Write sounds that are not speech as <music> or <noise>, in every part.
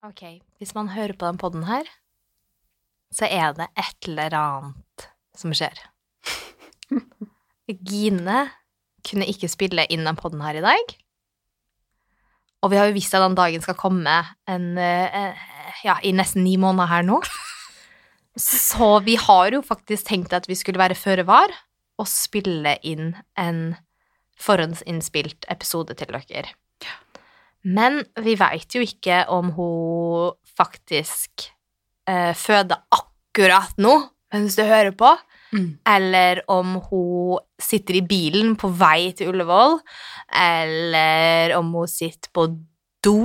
Ok, hvis man hører på den podden her, så er det et eller annet som skjer. <laughs> Gine kunne ikke spille inn den podden her i dag. Og vi har jo visst at den dagen skal komme en, eh, ja, i nesten ni måneder her nå. Så vi har jo faktisk tenkt at vi skulle være føre var og spille inn en forhåndsinnspilt episode til dere. Men vi veit jo ikke om hun faktisk eh, føder akkurat nå mens du hører på, Mm. eller om hun sitter i bilen på vei til Ullevål, eller om hun sitter på do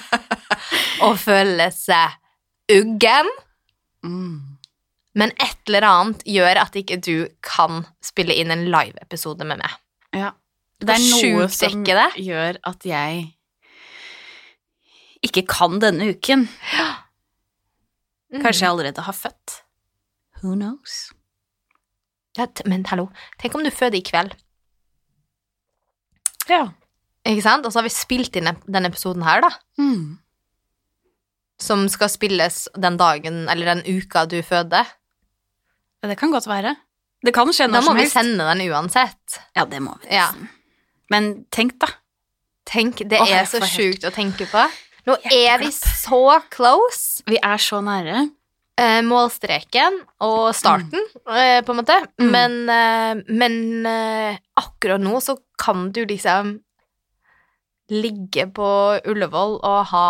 <laughs> og føler seg uggen. Mm. Men et eller annet gjør at ikke du kan spille inn en live-episode med meg. Ja. Det er noe som det? gjør at jeg ikke kan denne uken. Kanskje jeg allerede har født. Who knows? Ja, men hallo, tenk om du føder i kveld, Ja. ikke sant? Og så har vi spilt inn denne episoden her, da, Mm. som skal spilles den dagen, eller den uka du føder. Ja, Det kan godt være. Det kan skje Da må vi sende den uansett. Ja, det må vi Ja. Men tenk, da. Tenk, det Åh, er så sjukt å tenke på. Nå er vi så close. Vi er så nære. Eh, målstreken og starten, eh, på en måte. Mm. Men, eh, men eh, akkurat nå så kan du liksom ligge på Ullevål og ha,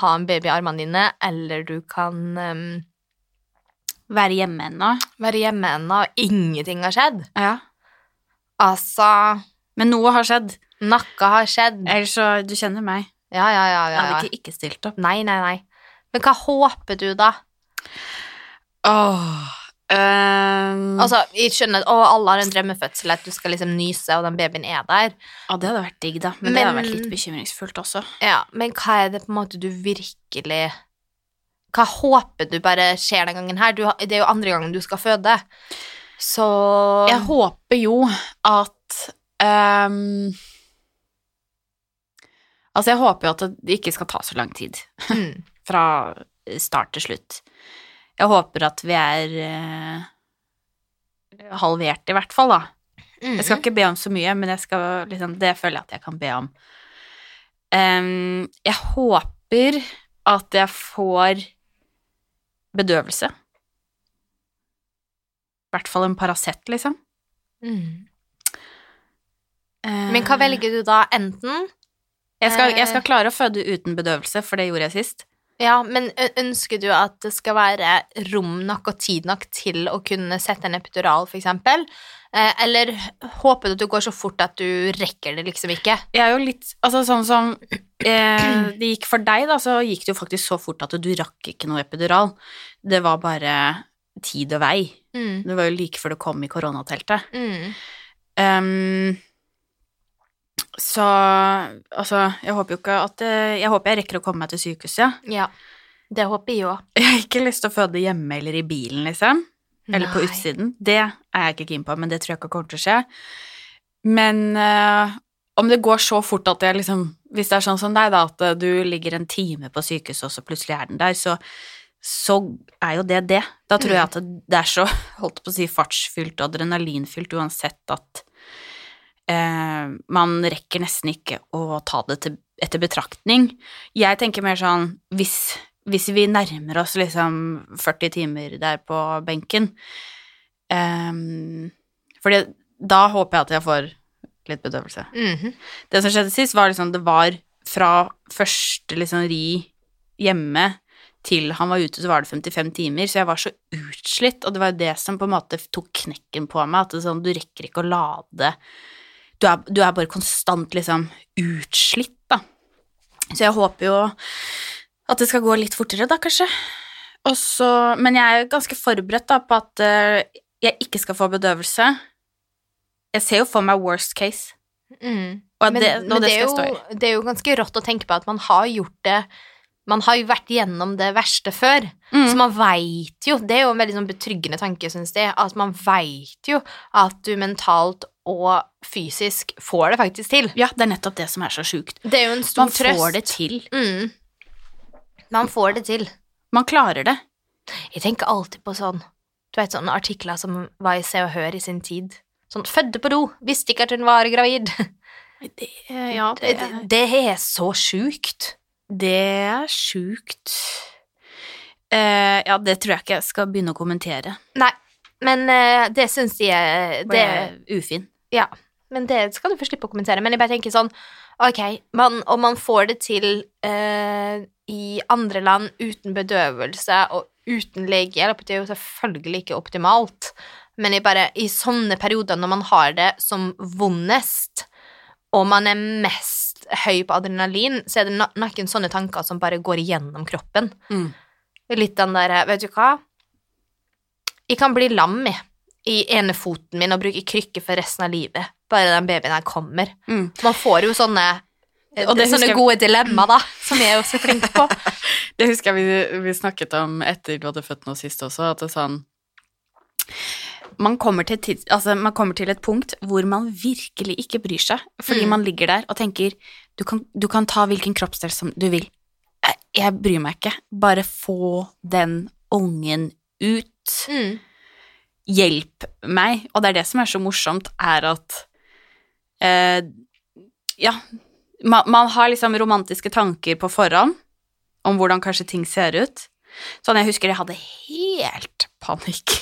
ha en baby i armene dine, eller du kan eh, Være hjemme ennå. være hjemme ennå, og ingenting har skjedd. Ja. Altså, Men noe har skjedd. Nakka har skjedd. Ellers så Du kjenner meg. Ja, ja, ja. Ja, Jeg hadde ikke ikke stilt opp. Nei, nei, nei. Men hva håper du, da? Åh um... Altså, jeg skjønner at alle har en drømmefødsel, at du skal liksom nyse, og den babyen er der. Ja, det hadde vært digg, da. Men, det hadde vært litt bekymringsfullt også. Ja, men hva er det på en måte du virkelig Hva håper du bare skjer den gangen her? Du, det er jo andre gangen du skal føde. Så Jeg håper jo at ehm, Altså, jeg håper jo at det ikke skal ta så lang tid. mm, <laughs> Fra start til slutt. Jeg håper at vi er uh, halvert, i hvert fall, da. mm, Jeg skal ikke be om så mye, men jeg skal, liksom, det føler jeg at jeg kan be om. Um, jeg håper at jeg får bedøvelse. I hvert fall en Paracet, liksom. mm. Eh, Men hva velger du da? Enten Jeg skal, jeg Eh. skal klare å føde uten bedøvelse, for det gjorde jeg sist. Ja, men ønsker du at det skal være rom nok og tid nok til å kunne sette en epidural, for eksempel? Eh, eller håper du at det går så fort at du rekker det liksom ikke? Jeg er jo litt Altså sånn som eh, det gikk for deg, da, så gikk det jo faktisk så fort at du rakk ikke noe epidural. Det var bare tid og vei. Mm. Det var jo like før du kom i koronateltet. Mm. Ehm, så altså, jeg håper jo ikke at eh, Jeg håper jeg rekker å komme meg til sykehuset. Ja. Det håper jeg òg. <laughs> Jeg har ikke lyst til å føde hjemme eller i bilen, liksom. Eller på utsiden. Det er jeg ikke keen på, men det tror jeg ikke kommer til å skje. Men eh, om det går så fort at jeg liksom Hvis det er sånn som deg, da, at eh, du ligger en time på sykehuset, og så plutselig er den der, så, så er jo det det. Da tror jeg at det er så <laughs> holdt på å si fartsfylt og adrenalinfylt uansett at eh, man rekker nesten ikke å ta det til, etter betraktning. Jeg tenker mer sånn hvis, hvis vi nærmer oss liksom 40 timer der på benken eh, For da håper jeg at jeg får litt bedøvelse. Mhm. Det som skjedde sist, var liksom det var fra første liksom ri hjemme til han var ute, så var det 55 timer, så jeg var så utslitt, og det var jo det som på en måte tok knekken på meg, at det sånn, du rekker ikke å lade du er, du er bare konstant liksom utslitt, da. Så jeg håper jo at det skal gå litt fortere, da, kanskje. Og så, men jeg er ganske forberedt da, på at uh, jeg ikke skal få bedøvelse. Jeg ser jo for meg worst case. Mm. Og Men, det, men det det, er jo, det er jo ganske rått å tenke på at man har gjort det Man har jo vært gjennom det verste før, Mm. så man veit jo Det er jo en veldig sånn betryggende tanke, syns jeg, at man veit jo at du mentalt og fysisk får det faktisk til. Ja, det er nettopp det som er så sjukt. Det er jo en stor Man trøst. får det til. Mm. Man får det til. Man klarer det. Jeg tenker alltid på sånn Du vet sånne artikler som var i Se og Hør i sin tid. Sånn 'Fødte på do, visste ikke at hun var gravid'. det ja, Det, det, det er så sjukt. Det er sjukt. Uh, ja, det tror jeg ikke jeg skal begynne å kommentere. Nei, men uh, det syns jeg er, det, er ufin. Ja, men det skal du få slippe å kommentere. Men jeg bare tenker sånn Ok, man, om man får det til eh, i andre land uten bedøvelse og uten legehjelp, det er jo selvfølgelig ikke optimalt. Men jeg bare, i sånne perioder når man har det som vondest, og man er mest høy på adrenalin, så er det noen sånne tanker som bare går gjennom kroppen. Mm. Litt den der, vet du hva? Jeg kan bli lam i, i ene foten min og bruke krykke for resten av livet, bare den babyen her kommer. Mm. Man får jo sånne, Og det sånne jeg- gode dilemma da, som jeg er så flink på. <laughs> Det husker jeg vi, vi snakket om etter du hadde født noe sist også, at det er sånn man kommer, til et tids, altså man kommer til et punkt hvor man virkelig ikke bryr seg, fordi Mm. man ligger der og tenker du kan, du kan ta hvilken kroppsdel som du vil. Jeg bryr meg ikke. Bare få den ungen ut. Mm. Hjelp meg. Og det er det som er så morsomt, er at eh, Ja, man, man har liksom romantiske tanker på forhånd om hvordan kanskje ting ser ut. Sånn, jeg husker jeg hadde helt panikk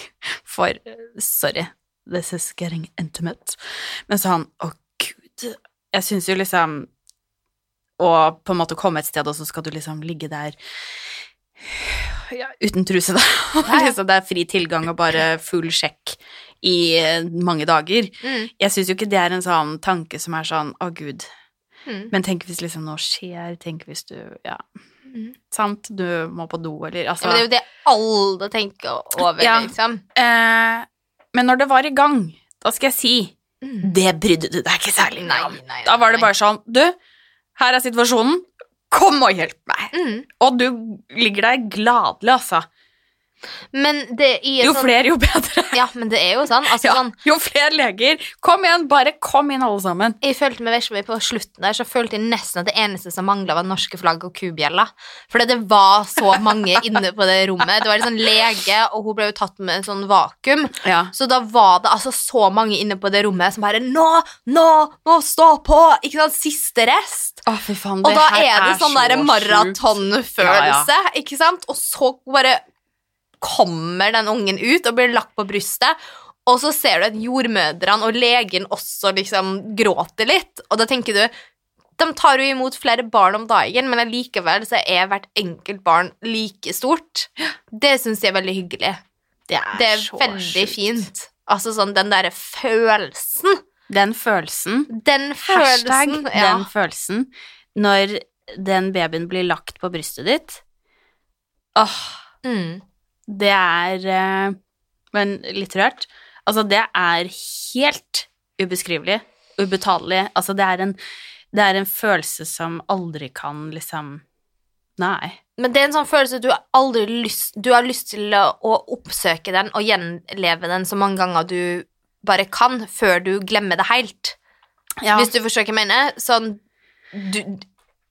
for Sorry, this is getting intimate. Men sånn, å gud Jeg syns jo liksom Å på en måte komme et sted, og så skal du liksom ligge der ja, uten truse, da. <laughs> Ja, ja. liksom, det er fri tilgang og bare full sjekk i eh, mange dager. Mm. Jeg syns jo ikke det er en sånn tanke som er sånn å gud. Mm. Men tenk hvis liksom noe skjer, tenk hvis du Ja, Mm. sant, du må på do, eller Ja, altså men det er jo det alle tenker over, Ja. liksom. eh, Men når det var i gang, da skal jeg si Mm. Det brydde du deg ikke særlig om. Da var det bare sånn Du, her er situasjonen. Kom og hjelp meg. Mm. Og du ligger der gladelig, altså. Men det i Jo sånn, flere, jo bedre. Ja, men det er jo sånn. Altså, Ja, sånn jo flere leger. Kom igjen, bare kom inn alle sammen. jeg følte meg Veslemøy på slutten der, så følte jeg nesten at det eneste som mangla, var norske flagg og kubjeller. Fordi det var så mange inne på det rommet. Det var en sånn lege, og hun ble jo tatt med en sånn vakuum. Ja. Så da var det altså så mange inne på det rommet som bare Nå! Nå! Nå! Stå på! Ikke sant? Siste rest. Å, fy faen, Og det da her er det sånn så der ja, maratonfølelse, ikke sant? Og så bare kommer den ungen ut og blir lagt på brystet, og så ser du at jordmødrene og legen også liksom gråter litt, og da tenker du de tar jo imot flere barn om dagen, men allikevel så er hvert enkelt barn like stort. Det syns jeg er veldig hyggelig. Det er, Det er veldig sykt. fint. Altså sånn den derre følelsen. Den følelsen, Den hashtag følelsen. Ja. den følelsen, når den babyen blir lagt på brystet ditt Åh, Mm. Det er eh, Men litt rørt. Altså, det er helt ubeskrivelig. Ubetalelig. Altså, det er en, det er en følelse som aldri kan liksom Nei. Men det er en sånn følelse du aldri lyst Du har lyst til å oppsøke den og gjenleve den så mange ganger du bare kan, før du glemmer det helt. Ja. Hvis du forsøker å mene. Sånn du,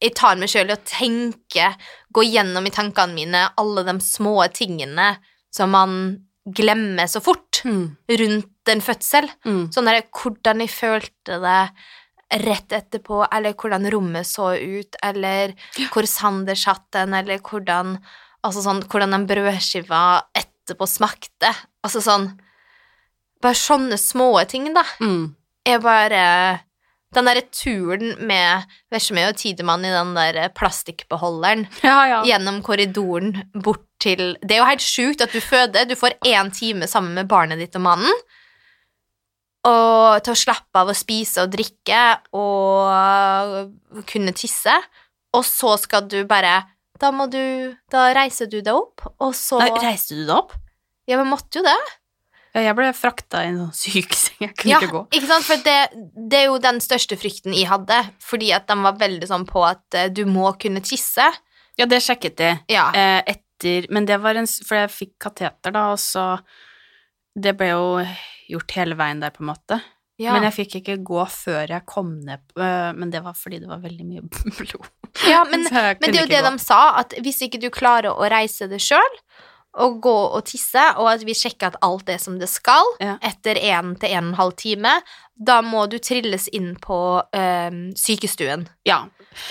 Jeg tar meg sjøl i å tenke, gå gjennom i tankene mine alle de små tingene som man glemmer så fort Mm. rundt en fødsel. Mm. Sånn der hvordan jeg følte det rett etterpå, eller hvordan rommet så ut, eller hvor Sander satt den, eller hvordan Altså sånn hvordan den brødskiva etterpå smakte. Altså sånn Bare sånne små ting, da. Mm. Jeg bare Den derre turen med Veslemøy og Tidemann i den der plastikkbeholderen <laughs> Ja, ja. gjennom korridoren bort til Det er jo helt sjukt at du føder. Du får én time sammen med barnet ditt og mannen. Og til å slappe av å spise og drikke og kunne tisse. Og så skal du bare Da må du Da reiser du deg opp, og så Nei, reiste du deg opp? Ja, men måtte jo det. Ja, jeg ble frakta i en sånn sykeseng. Jeg kunne Ja, ikke gå. ikke sant? For det, det er jo den største frykten jeg hadde, fordi at de var veldig sånn på at eh, du må kunne tisse. Ja, det sjekket de. Ja. Eh, etter Men det var en For jeg fikk kateter, da, og så Det ble jo gjort hele veien der, på en måte. Ja. Men jeg fikk ikke gå før jeg kom ned øh, Men det var fordi det var veldig mye <laughs> blod. ja, men, men det er jo det gå. de sa, at hvis ikke du klarer å reise det sjøl, og gå og tisse, og at vi sjekker at alt er som det skal, Ja. etter én til en og en halv time, da må du trilles inn på eh, sykestuen. Ja.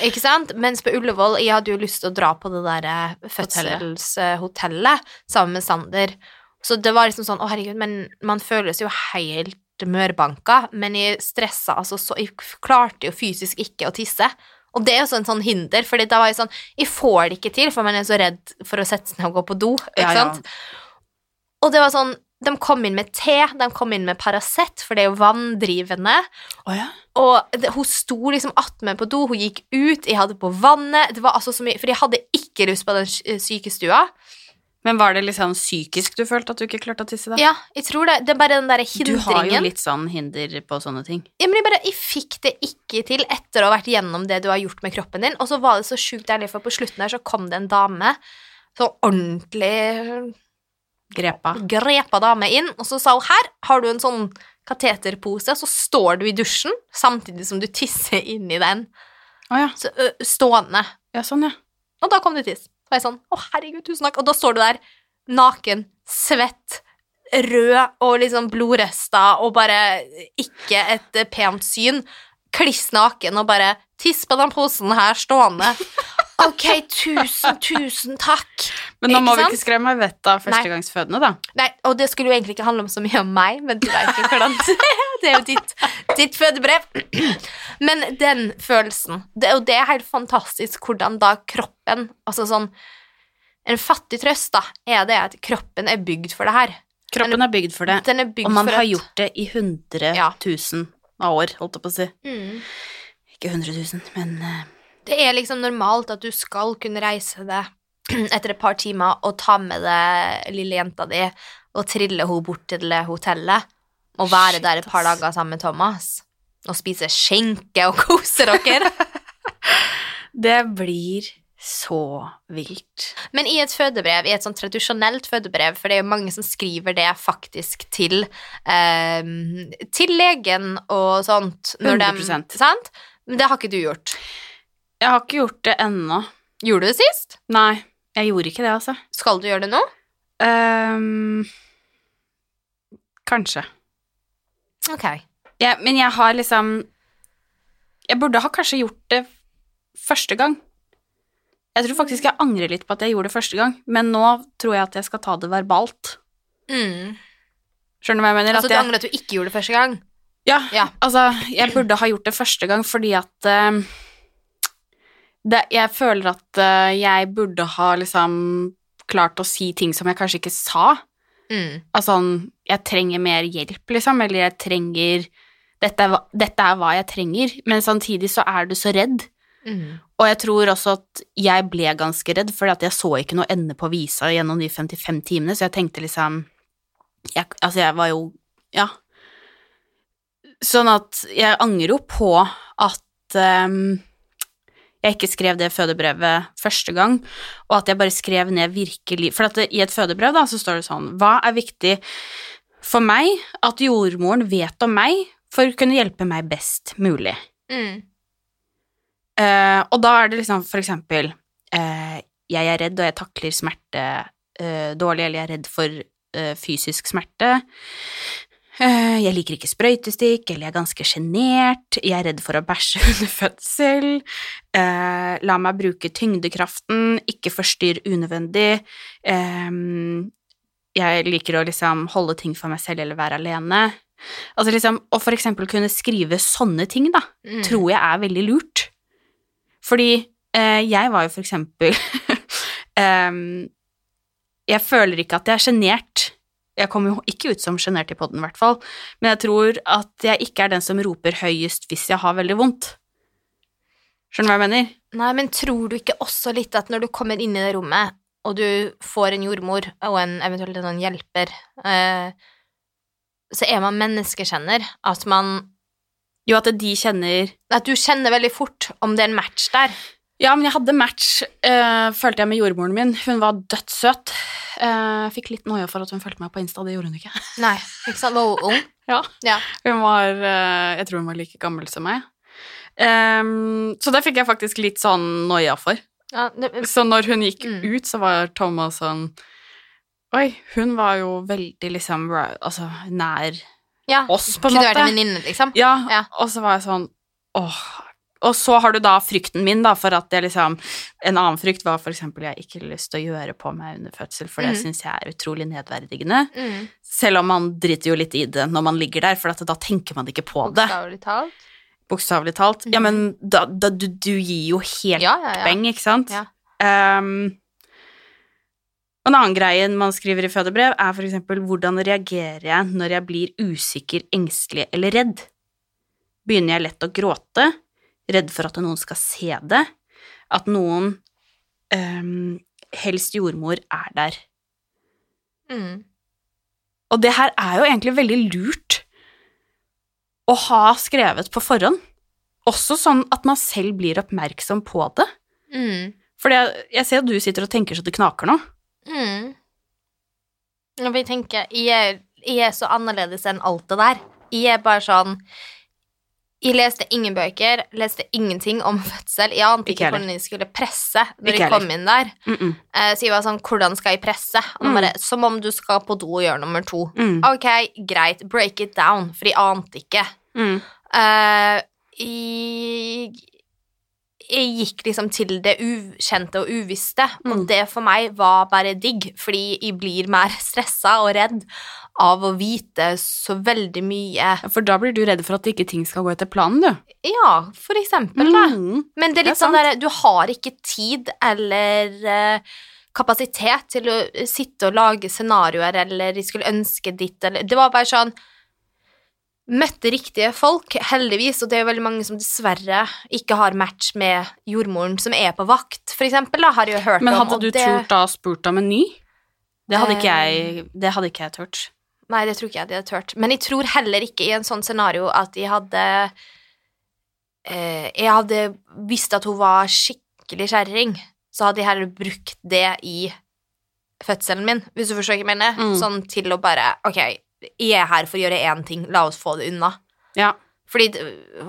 Ikke sant? Mens på Ullevål, jeg hadde jo lyst til å dra på det der eh, fødselshotellet sammen med Sander. Så det var liksom sånn, å herregud, men man føles jo helt mørbanka, men jeg stressa altså så Jeg klarte jo fysisk ikke å tisse. Og det er jo sånn, sånn hinder, fordi da var jeg sånn Jeg får det ikke til, for man er så redd for å sette seg ned og gå på do, ikke Ja, ja. sant? Og det var sånn De kom inn med te, de kom inn med Paracet, for det er jo vanndrivende. Oh, ja. Og det, hun sto liksom attmed på do, hun gikk ut, jeg hadde på vannet Det var altså så mye For jeg hadde ikke lyst på den sy- sykestua. Men var det liksom psykisk du følte at du ikke klarte å tisse, da? Ja, jeg tror det. Det er bare den derre du har jo litt sånn hinder på sånne ting. Ja, men jeg bare Jeg fikk det ikke til etter å ha vært gjennom det du har gjort med kroppen din. Og så var det så sjukt deilig, for på slutten her så kom det en dame, så ordentlig Grepa. grepa dame inn, og så sa hun her har du en sånn kateterpose, så står du i dusjen samtidig som du tisser inni den, Å ja. så, ø, stående. Ja, sånn, ja. Og da kom det tiss. Så var jeg sånn, å herregud, tusen takk. Og da står du der, naken, svett, rød og liksom blodresta og bare ikke et pent syn. Kliss naken og bare tiss på den posen her stående. <laughs> Ok, tusen, tusen takk. Men nå Ikke må vi ikke skremme vettet av førstegangsfødende, da. Nei, og det skulle jo egentlig ikke handle om så mye om meg, men du vet jo hvordan Det <laughs> er jo ditt, ditt fødebrev. Men den følelsen, det, og det er helt fantastisk hvordan da kroppen Altså sånn En fattig trøst, da, er det at kroppen er bygd for det her. Kroppen er bygd for det, Den er bygd og man har at- gjort det i hundre Ja. tusen av år, holdt jeg på å si. Mm. Ikke hundre tusen, men uh, Det er liksom normalt at du skal kunne reise deg <clears throat> etter et par timer og ta med deg lille jenta di og trille henne bort til det hotellet og være der et par dager sammen med Thomas og spise skjenke og <laughs> kose dere. <laughs> Det blir så vilt. Men i et fødebrev, i et sånn tradisjonelt fødebrev, for det er jo mange som skriver det faktisk til eh, til legen og sånt når 100%. sant? Men det har ikke du gjort. Jeg har ikke gjort det ennå. Gjorde du det sist? Nei, jeg gjorde ikke det, altså. Skal du gjøre det nå? Um, kanskje. Ok. Ja, men jeg har liksom Jeg burde ha kanskje gjort det første gang. Jeg tror faktisk jeg angrer litt på at jeg gjorde det første gang, men nå tror jeg at jeg skal ta det verbalt. Mm. Skjønner du hva jeg mener? Altså At du jeg, angrer at du ikke gjorde det første gang? ja, Ja. altså, jeg burde ha gjort det første gang fordi at uh, det, Jeg føler at uh, jeg burde ha liksom klart å si ting som jeg kanskje ikke sa. Mm. Altså sånn Jeg trenger mer hjelp, liksom, eller jeg trenger dette er, dette er hva jeg trenger, men samtidig så er du så redd. Mm. Og jeg tror også at jeg ble ganske redd, at jeg så ikke noe ende på visa gjennom de 55 timene, så jeg tenkte liksom jeg, Altså, jeg var jo Ja. Sånn at jeg angrer jo på at ehm, jeg ikke skrev det fødebrevet første gang, og at jeg bare skrev ned virkelig For at det, i et fødebrev da, så står det sånn Hva er viktig for meg at jordmoren vet om meg for å kunne hjelpe meg best mulig? Mm. Uh, og da er det liksom for eksempel uh, Jeg er redd, og jeg takler smerte uh, dårlig, eller jeg er redd for fysisk smerte. Eh, jeg liker ikke sprøytestikk, eller jeg er ganske sjenert. Jeg er redd for å bæsje <laughs> under fødsel. Eh, la meg bruke tyngdekraften, ikke forstyrr unødvendig. Eh, jeg liker å liksom holde ting for meg selv eller være alene. Altså liksom, Å for eksempel kunne skrive sånne ting, da, Mm. tror jeg er veldig lurt. Fordi eh, jeg var jo for eksempel <laughs> em, Jeg føler ikke at jeg er sjenert. Jeg kommer jo ikke ut som sjenert i poden, i hvert fall. Men jeg tror at jeg ikke er den som roper høyest hvis jeg har veldig vondt. Skjønner du hva jeg mener? Nei, men tror du ikke også litt at når du kommer inn i det rommet, og du får en jordmor og en eventuelt en hjelper, eh, så er man menneskekjenner. At man Jo, at de kjenner At du kjenner veldig fort om det er en match der. Ja, men jeg hadde match, uh, følte jeg, med jordmoren min. Hun var dødssøt. Uh, fikk litt noia for at hun fulgte meg på Insta, det gjorde hun ikke. <laughs> Nei, ikke sant? Var hun ung? Ja. Ja. Hun var uh, Jeg tror hun var like gammel som meg. Um, så det fikk jeg faktisk litt sånn noia for. ja det, Så når hun gikk Mm. ut, så var Thomas sånn Oi, hun var jo veldig liksom Altså nær ja. oss, på en måte. Kunne vært en venninne, liksom. Ja, Ja. og så var jeg sånn åh. Og så har du da frykten min, da, for at det liksom En annen frykt var eksempel jeg ikke har lyst til å gjøre på meg under fødsel, for det mm. syns jeg er utrolig nedverdigende. Mm. Selv om man driter jo litt i det når man ligger der, for at da tenker man ikke på det. Bokstavelig talt. Bokstavelig talt. Ja, Mhm. men da, da du, du gir jo helt Ja, ja, ja. beng, ikke sant? Ja. Um, en annen greie man skriver i fødebrev, er eksempel hvordan reagerer jeg når jeg blir usikker, engstelig eller redd? Begynner jeg lett å gråte? Redd for at noen skal se det? At noen, um, helst jordmor, er der? Mm. Og det her er jo egentlig veldig lurt å ha skrevet på forhånd. Også sånn at man selv blir oppmerksom på det. Mm. For jeg, jeg ser at du sitter og tenker så det knaker nå. Mm. Vi tenker, jeg jeg er så annerledes enn alt det der. Jeg er bare sånn Jeg leste ingen bøker, leste ingenting om fødsel. Jeg ante Ikke ikke hvordan jeg skulle presse når jeg kom inn der. Mm -mm. Så jeg var sånn, hvordan skal jeg presse? Mm. bare, Som om du skal på do og gjøre nummer to. Mm. Ok, greit, break it down, for jeg ante ikke. Eh, jeg, jeg gikk liksom til det ukjente og uvisste, Mm. og det for meg var bare digg, fordi jeg blir mer stressa og redd av å vite så veldig mye. For da blir du redd for at ikke ting skal gå etter planen, du. Ja, for eksempel, da. Mm. Men det er Det er litt sånn derre du har ikke tid eller eh, kapasitet til å sitte og lage scenarioer, eller jeg skulle ønske ditt, eller Det var bare sånn Møtte riktige folk, heldigvis, og det er jo veldig mange som dessverre ikke har match med jordmoren som er på vakt, for eksempel, da, har jeg jo hørt Men om. hadde og du det- turt da spurt om en ny? Det hadde ikke Eh, jeg, det hadde ikke jeg turt. Nei, det tror ikke jeg de hadde turt. Men jeg tror heller ikke i en sånn scenario at de hadde eh, Jeg hadde visst at hun var skikkelig kjerring, så hadde jeg heller brukt det i fødselen min, hvis du forstår hva jeg mener. Mm. Sånn til å bare Ok, jeg er her for å gjøre én ting, la oss få det unna. Ja. Fordi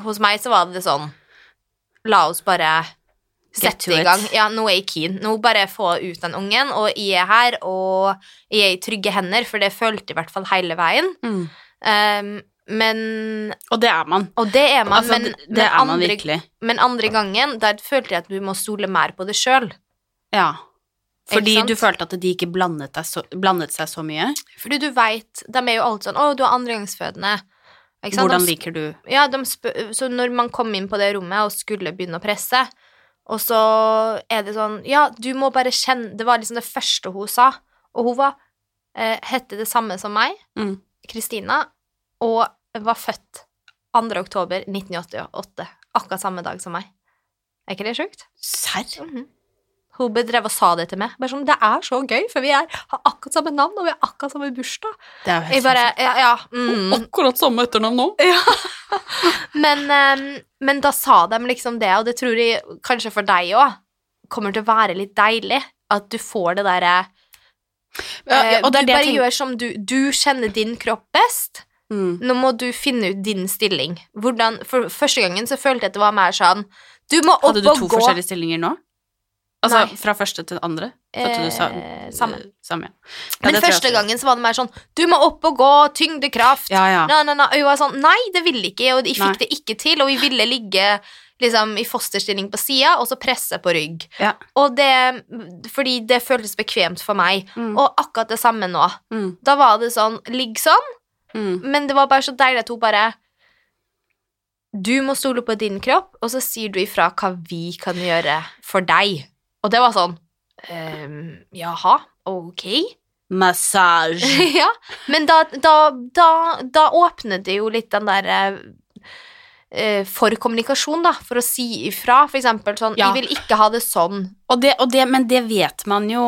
hos meg så var det sånn La oss bare sette i gang. Ja, nå er jeg keen. Nå bare få ut den ungen, og jeg er her, og jeg er i trygge hender, for det følte jeg i hvert fall hele veien. Mm. Um, men Og det er man. Og det er man, Altså, men, det, men, er andre, man men andre gangen, der følte jeg at du må stole mer på det sjøl. Ja. Fordi du følte at de ikke blandet, så, blandet seg så mye. Fordi du veit, de er jo alltid sånn 'Å, du er andregangsfødende'. Hvordan liker du Ja, så når man kom inn på det rommet og skulle begynne å presse, og så er det sånn Ja, du må bare kjenne Det var liksom det første hun sa, og hun var eh, hette det samme som meg, Mm. Kristina, og var født 2. oktober 1988. Akkurat samme dag som meg. Er ikke det sjukt? Serr? Mhm. Hun bedrev og sa det til meg. Bare sånn, Det er så gøy, for vi er, har akkurat samme navn, og vi har akkurat samme bursdag. Det er jo helt Jeg bare, ja, ja mm. Akkurat samme etternavn nå. <laughs> Men, ehm, men da sa de liksom det, og det tror jeg kanskje for deg òg kommer til å være litt deilig. At du får det derre Ja, eh, og det er det bare tenker- gjør som du Du kjenner din kropp best. Mm. Nå må du finne ut din stilling. Hvordan, for første gangen så følte jeg at det var mer sånn Du må opp Hadde du to gå. forskjellige stillinger nå? Altså Nei. fra første til andre? Du sa, Eh, samme. eh, samme. Ja, Men det jeg første gangen så var det mer sånn Du må opp og gå, tyngdekraft. Ja, ja. Nei, nei, nei. Og hun var sånn Nei, det ville ikke jeg, og jeg Nei. fikk det ikke til. Og vi ville ligge liksom i fosterstilling på sida, og så presse på rygg. Ja. Og det Fordi det føltes bekvemt for meg. Mm. Og akkurat det samme nå. Mm. Da var det sånn Ligg sånn, Mm. men det var bare så deilig at hun bare Du må stole på din kropp, og så sier du ifra hva vi kan gjøre for deg. Og det var sånn ehm, Jaha, ok. Massasje. <laughs> ja, men da, da, da, da åpnet det jo litt den der eh, eh, for kommunikasjon, da, for å si ifra. For eksempel sånn Ja. Jeg vil ikke ha det sånn. Og det, og det, men det vet man jo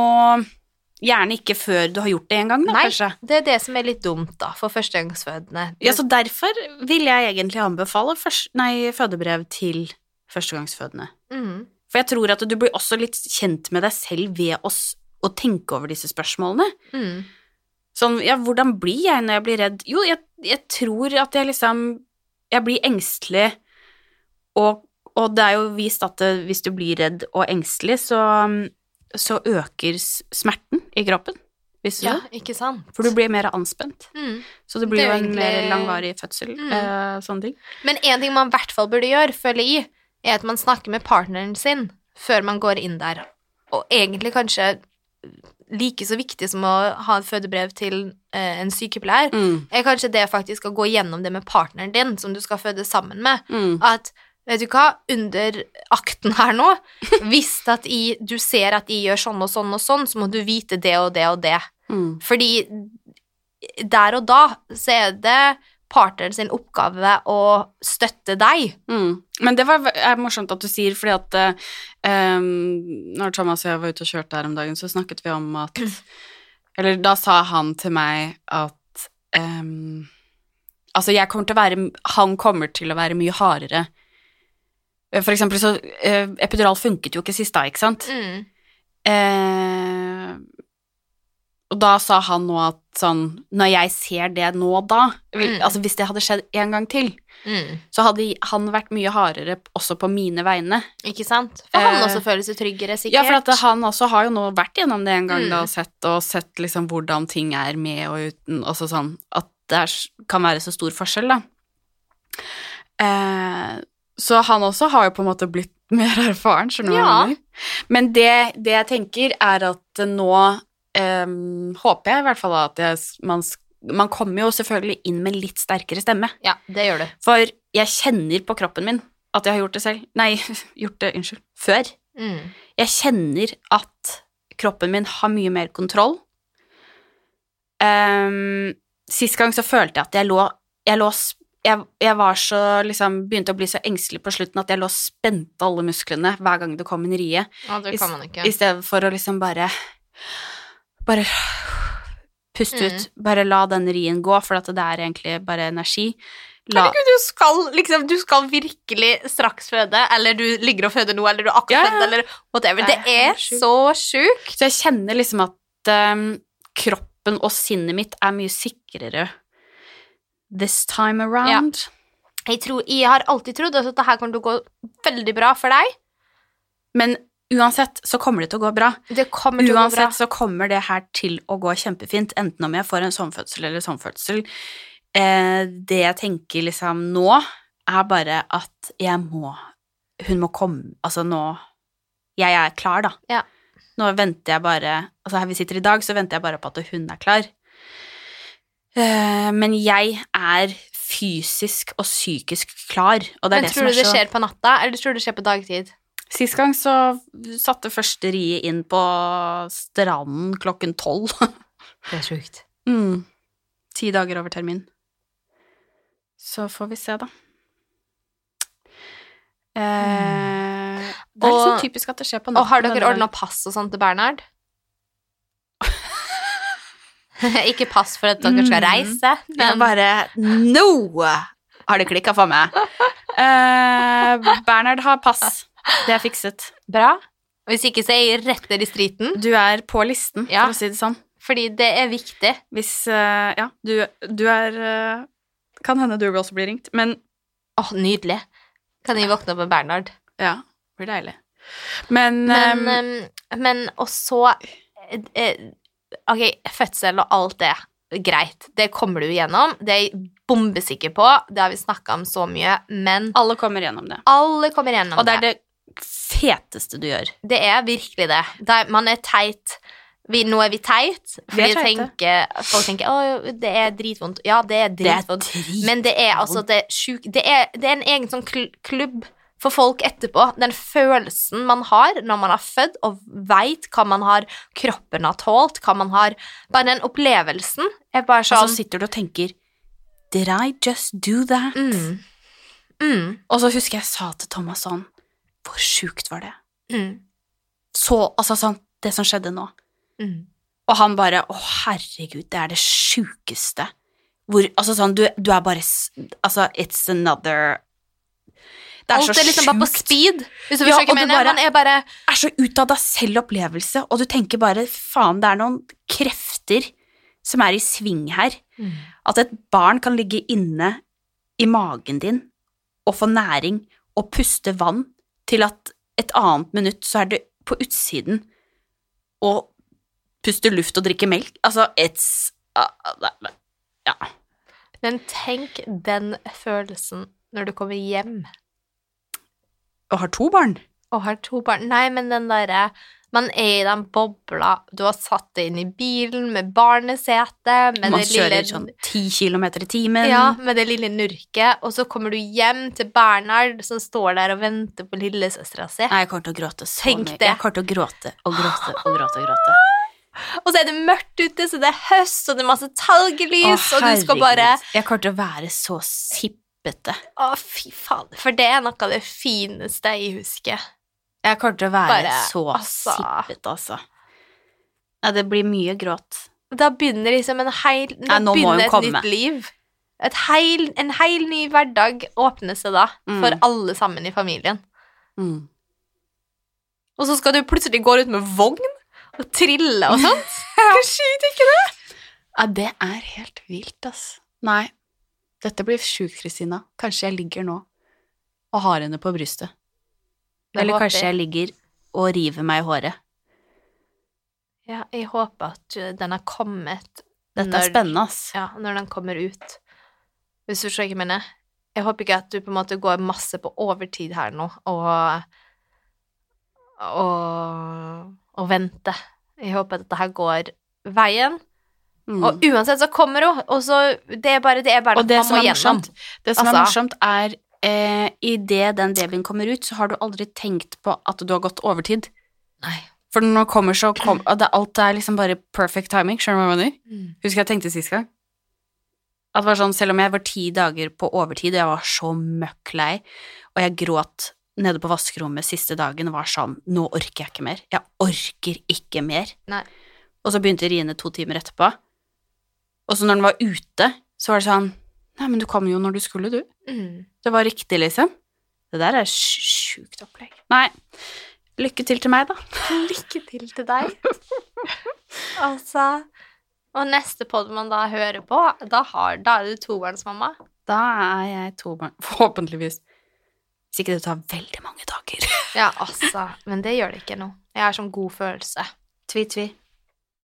gjerne ikke før du har gjort det en gang, da, Nei, kanskje. det er det som er litt dumt, da, for førstegangsfødende. Ja, så derfor vil jeg egentlig anbefale først, nei, fødebrev til førstegangsfødende. Mhm. For jeg tror at du blir også litt kjent med deg selv ved å, å tenke over disse spørsmålene. Mm. Sånn, ja, hvordan blir jeg når jeg blir redd? Jo, jeg, jeg tror at jeg liksom Jeg blir engstelig, og, og det er jo vist at det, hvis du blir redd og engstelig, så, så øker smerten i kroppen. Visste Ja, du? ikke sant? For du blir mer anspent. mm. Så det blir Det jo en egentlig... mer langvarig fødsel. Mm. Eh, sånne ting. Men en ting man i hvert fall burde gjøre, føler jeg, er at man snakker med partneren sin før man går inn der. Og egentlig kanskje like så viktig som å ha et fødebrev til eh, en sykepleier, Mm. er kanskje det faktisk å gå gjennom det med partneren din, som du skal føde sammen med. Mm. At Vet du hva, under akten her nå, <laughs> hvis at i, du ser at de gjør sånn og sånn og sånn, så må du vite det og det og det. Mm. Fordi der og da så er det partneren sin oppgave å støtte deg. Mm. Men det var, er morsomt at du sier, fordi at eh, um, når Thomas og jeg var ute og kjørte her om dagen, så snakket vi om at <clears throat> Eller da sa han til meg at um, Altså, jeg kommer til å være Han kommer til å være mye hardere. For eksempel så uh, Epidural funket jo ikke sist da, ikke sant? Mm. Eh, og da sa han nå at sånn Når jeg ser det nå da vil, Mm. Altså hvis det hadde skjedd en gang til, Mm. så hadde han vært mye hardere også på mine vegne. Ikke sant? For han Eh, også føler seg tryggere, sikkert. Ja, for at han også har jo nå vært gjennom det en gang Mm. da, og sett, og sett liksom hvordan ting er med og uten, også sånn at det er, kan være så stor forskjell, da. Eh, så han også har jo på en måte blitt <laughs> mer erfaren, skjønner du hva jeg mener? Men det, det jeg tenker er at nå eh, håper jeg i hvert fall at jeg, man, man kommer jo selvfølgelig inn med litt sterkere stemme. Ja, det gjør du. For jeg kjenner på kroppen min at jeg har gjort det selv. Nei, <laughs> gjort det, unnskyld, før. Mm. Jeg kjenner at kroppen min har mye mer kontroll. Um, sist gang så følte jeg at jeg lå Jeg, lå, jeg, jeg var så liksom Begynte å bli så engstelig på slutten at jeg lå og spente alle musklene hver gang det kom en rie, Ja, det I kan man ikke. i stedet for å liksom bare Bare puste Mm. ut. Bare la den rien gå, for at det er egentlig bare energi. La, Herregud, du skal liksom Du skal virkelig straks føde, eller du ligger og føder nå, eller du er akkurat Ja, ja. eller whatever. Det Det er er sjukt. så sjukt. Så jeg kjenner liksom at um, kroppen og sinnet mitt er mye sikrere this time around. Jeg, tror, jeg har alltid trodd at dette kommer til å gå veldig bra for deg. Men uansett så kommer det til å gå bra. Det kommer til å gå bra. Uansett så kommer det her til å gå kjempefint, enten om jeg får en sånn fødsel eller sånn fødsel. Eh, det jeg tenker liksom nå, er bare at jeg må Hun må komme Altså nå Jeg er klar, da. Ja. Nå venter jeg bare Altså her vi sitter i dag, så venter jeg bare på at hun er klar. Eh, men jeg er fysisk og psykisk klar, og det er Men det som tror er du det skjer på natta, eller tror du det skjer på dagtid? Sist gang så satte første riet inn på stranden klokken tolv. <laughs> Det er sjukt. Mm. Ti dager over termin. Så får vi se, da. Eh, det er Og- liksom typisk at det skjer på natten. Og har dere ordna pass og sånt til Bernhard? <laughs> Ikke pass for at dere skal Mm. reise, mm. men bare No! Har det klikka for meg. <laughs> Eh, Bernhard har pass. Det er fikset. bra. Hvis ikke, så er jeg rett ned i streeten. Du er på listen, Ja. for å si det sånn. fordi det er viktig. Hvis uh, Ja, du, du er uh, Kan hende du også blir ringt, men Åh, nydelig. Kan jeg våkne opp med Bernhard? ja, det blir deilig. Men, Men, um, um, men og så Ok, fødsel og alt det, greit. Det kommer du igjennom. Det er jeg bombesikker på. Det har vi snakka om så mye. Men alle kommer gjennom det. alle kommer gjennom Og det er det feteste du gjør. Det er virkelig det. det er, man er teit. Vi, nå er vi teit, Vi er fordi tenker, folk tenker at det er dritvondt. Ja, det er dritvondt. drit. Men det er altså det er sjuk... Det er, det er en egen sånn klubb for folk etterpå. Den følelsen man har når man har født og veit hva man har kroppen har tålt, hva man har Bare den opplevelsen er bare Og sånn så sitter du og tenker Did I just do that? mm, mm, Og så husker jeg sa til Thomas sånn Hvor sjukt var det? mm, Så, altså sånn Det som skjedde nå. mm. Og han bare Å, herregud, det er det sjukeste. Hvor Altså sånn, du, du er bare Altså, it's another Det er Alt så er liksom bare på speed. Hvis du Ja, og mener. bare- er bare er så ut av deg selv-opplevelse, og du tenker bare faen, det er noen krefter som er i sving her. At et barn kan ligge inne i magen din og få næring og puste vann til at et annet minutt så er det på utsiden og puster luft og drikker melk. Altså, it's ah, Ja. Men tenk den følelsen når du kommer hjem Og har to barn. og har to barn. Nei, men den derre Man er i den bobla. Du har satt deg inn i bilen med barnesete, med Man det kjører lille sånn ti kilometer i timen. Ja, med det lille nurket, og så kommer du hjem til Bernhard som står der og venter på lillesøstera si. Nei, jeg kommer til å gråte så Tenk mye. det. Jeg kommer til å gråte og gråte og gråte og gråte. Og så er det mørkt ute, så det er høst, og det er masse talgelys, Å, og du skal bare. Jeg kommer til å være så sippete. Å, fy faen. For det er noe av det fineste jeg husker. Jeg kommer til å være Bare, så altså. sippete, altså. Ja, det blir mye gråt. Da begynner liksom en heil Nå, Nei, nå begynner et komme. nytt liv. Et heil, en heil ny hverdag åpner seg da, Mm. for alle sammen i familien. Mm. Og så skal du plutselig gå ut med vogn og trille og sånt. <laughs> <laughs> Hvor sjukt ikke det? Ja, det er helt vilt, ass. Nei, dette blir sjukt, Kristina. Kanskje jeg ligger nå og har henne på brystet. Eller håper kanskje jeg ligger og river meg i håret. Ja, jeg håper at uh, den har kommet Dette når- er spennende, ass. Ja, når den kommer ut. Hvis du skjønner hva jeg mener. Jeg håper ikke at du på en måte går masse på overtid her nå, og og, og venter. Jeg håper at dette her går veien. Mm. Og uansett så kommer hun, og så Det er bare det er bare Og det man må er gjennom. morsomt, det som er Altså- morsomt er eh, Idet den babyen kommer ut, så har du aldri tenkt på at du har gått overtid. Nei. For når den kommer, så kom, det, alt er liksom bare perfect timing. Skjønner du hva jeg mener? Mm. Husker jeg tenkte sist gang? At det var sånn, selv om jeg var ti dager på overtid, og jeg var så møkk lei, og jeg gråt nede på vaskerommet siste dagen og var sånn Nå orker jeg ikke mer. Jeg orker ikke mer. Nei. Og så begynte Rine to timer etterpå. Og så når den var ute, så var det sånn Nei, men du kom jo når du skulle, du. Mm. Det var riktig, liksom. Det der er sj- sjukt opplegg. Nei. Lykke til til meg, da. <laughs> Lykke til til deg. <laughs> altså Og neste pod man da hører på, da, har, da er du tobarnsmamma. Da er jeg tobarn... Forhåpentligvis. Hvis ikke det tar veldig mange dager. Ja, altså. Men det gjør det ikke nå. Jeg har sånn god følelse. Tvi, tvi.